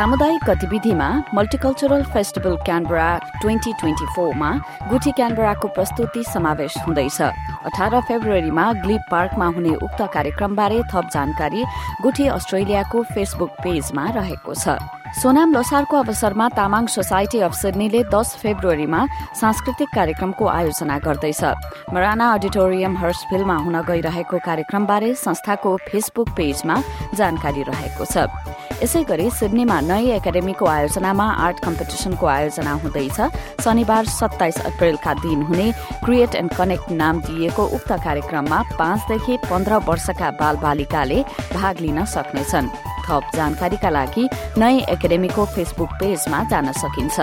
सामुदायिक गतिविधिमा multicultural festival Canberra twenty twenty फोरमा गुठी क्यानबराको प्रस्तुति समावेश हुँदैछ। अठार फेब्रुअरीमा ग्लिप पार्कमा हुने उक्त कार्यक्रमबारे थप जानकारी गुठी अस्ट्रेलियाको फेसबुक पेजमा रहेको छ। सोनाम लोसारको अवसरमा तामाङ सोसाइटी अफ सिडनीले दस फेब्रुअरीमा सांस्कृतिक कार्यक्रमको आयोजना गर्दैछ। मराना अडिटोरियम हर्सभिलमा हुन गइरहेको कार्यक्रमबारे संस्थाको फेसबुक पेजमा जानकारी रहेको छ। यसै गरी सिडनीमा नयाँ एकाडेमीको आयोजनामा आर्ट कम्पिटिसनको आयोजना हुँदैछ। शनिबार सत्ताइस अप्रेलका दिन हुने क्रिएट एण्ड कनेक्ट नाम दिइएको उक्त कार्यक्रममा पाँचदेखि पन्ध्र वर्षका बाल बालिकाले भाग लिन सक्नेछन्। थप जानकारीका लागि नयाँ एकाडेमीको फेसबुक पेजमा जान सकिन्छ।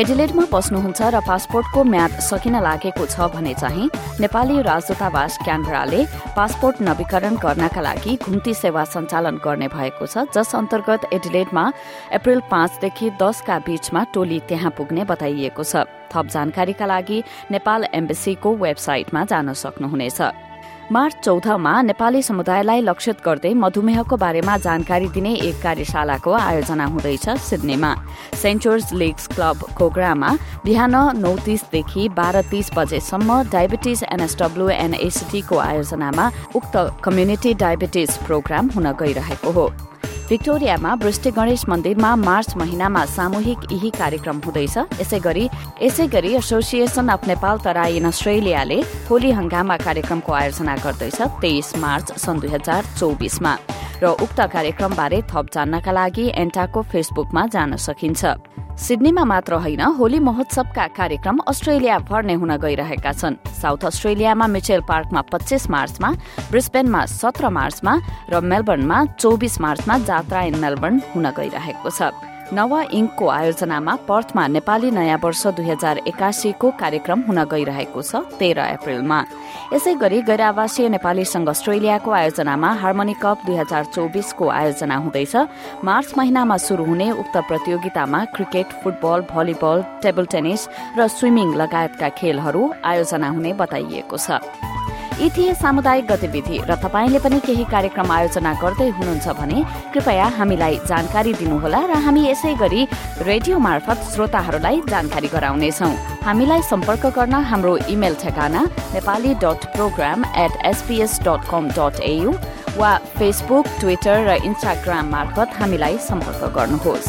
एडिलेटमा बस्नुहुन्छ र पासपोर्टको म्याद सकिन लागेको छ भने चाहिँ नेपाली राजदूतावास क्यानबराले पासपोर्ट नवीकरण गर्नका लागि घुम्ती सेवा सञ्चालन गर्ने भएको छ जस अन्तर्गत एडिलेटमा अप्रेल पाँचदेखि दसका बीचमा टोली त्यहाँ पुग्ने बताइएको छ। थप जानकारीका लागि नेपाल एम्बेसीको वेबसाइटमा जान सक्नुहुनेछ। मार्च चौधमा नेपाली समुदायलाई लक्षित गर्दै मधुमेहको बारेमा जानकारी दिने एक कार्यशालाको आयोजना हुँदैछ सिडनीमा। सेन्ट जोर्ज लिग्स क्लब कोग्रामा बिहान नौ तीसदेखि बाह्र तीस बजेसम्म डायबिटिज एनएसडब्ल्यू एनएसिटीको आयोजनामा उक्त कम्युनिटी डायबिटिज प्रोग्राम हुन गइरहेको हो। भिक्टोरियामा वृष्टि गणेश मन्दिरमा मार्च महिनामा सामूहिक यही कार्यक्रम हुँदैछ। यसै गरी यसै गरी association of Nepal Terai in अस्ट्रेलियाले Holi हंगामा कार्यक्रमको आयोजना गर्दैछ तेइस मार्च सन् दुई हजार चौबिसमा। र उक्त कार्यक्रमबारे थप जान्नका लागि एन्टाको फेसबुकमा जान सकिन्छ। सिडनीमा मात्र होइन होली महोत्सवका कार्यक्रम अस्ट्रेलिया नै हुन गइरहेका छन्। साउथ अस्ट्रेलियामा मिचेल पार्कमा पच्चीस मार्चमा ब्रिस्बेनमा सत्र मार्चमा र मेलबर्नमा चौबिस मार्चमा जात्रा इन मेलबर्न हुन गइरहेको छ। नवा इङ्कको आयोजनामा पर्थमा नेपाली नयाँ वर्ष दुई हजार एकासीको कार्यक्रम हुन गइरहेको छ तेह्र अप्रेलमा। यसै गरी गैर आवासीय नेपाली संघ अस्ट्रेलियाको आयोजनामा हार्मोनी कप दुई हजार चौबिसको आयोजना हुँदैछ। मार्च महिनामा शुरू हुने उक्त प्रतियोगितामा cricket football volleyball table tennis र स्विमिङ लगायतका खेलहरू आयोजना हुने बताइएको छ। यी थिए सामुदायिक गतिविधि र तपाईँले पनि केही कार्यक्रम आयोजना गर्दै हुनुहुन्छ भने कृपया हामीलाई जानकारी दिनुहोला र हामी यसै गरी रेडियो मार्फत श्रोताहरूलाई जानकारी गराउनेछौ। हामीलाई सम्पर्क गर्न हाम्रो इमेल ठेगाना Nepali dot programme at SBS dot com dot AU वा फेसबुक ट्विटर र इन्स्टाग्राम मार्फत हामीलाई सम्पर्क गर्नुहोस्।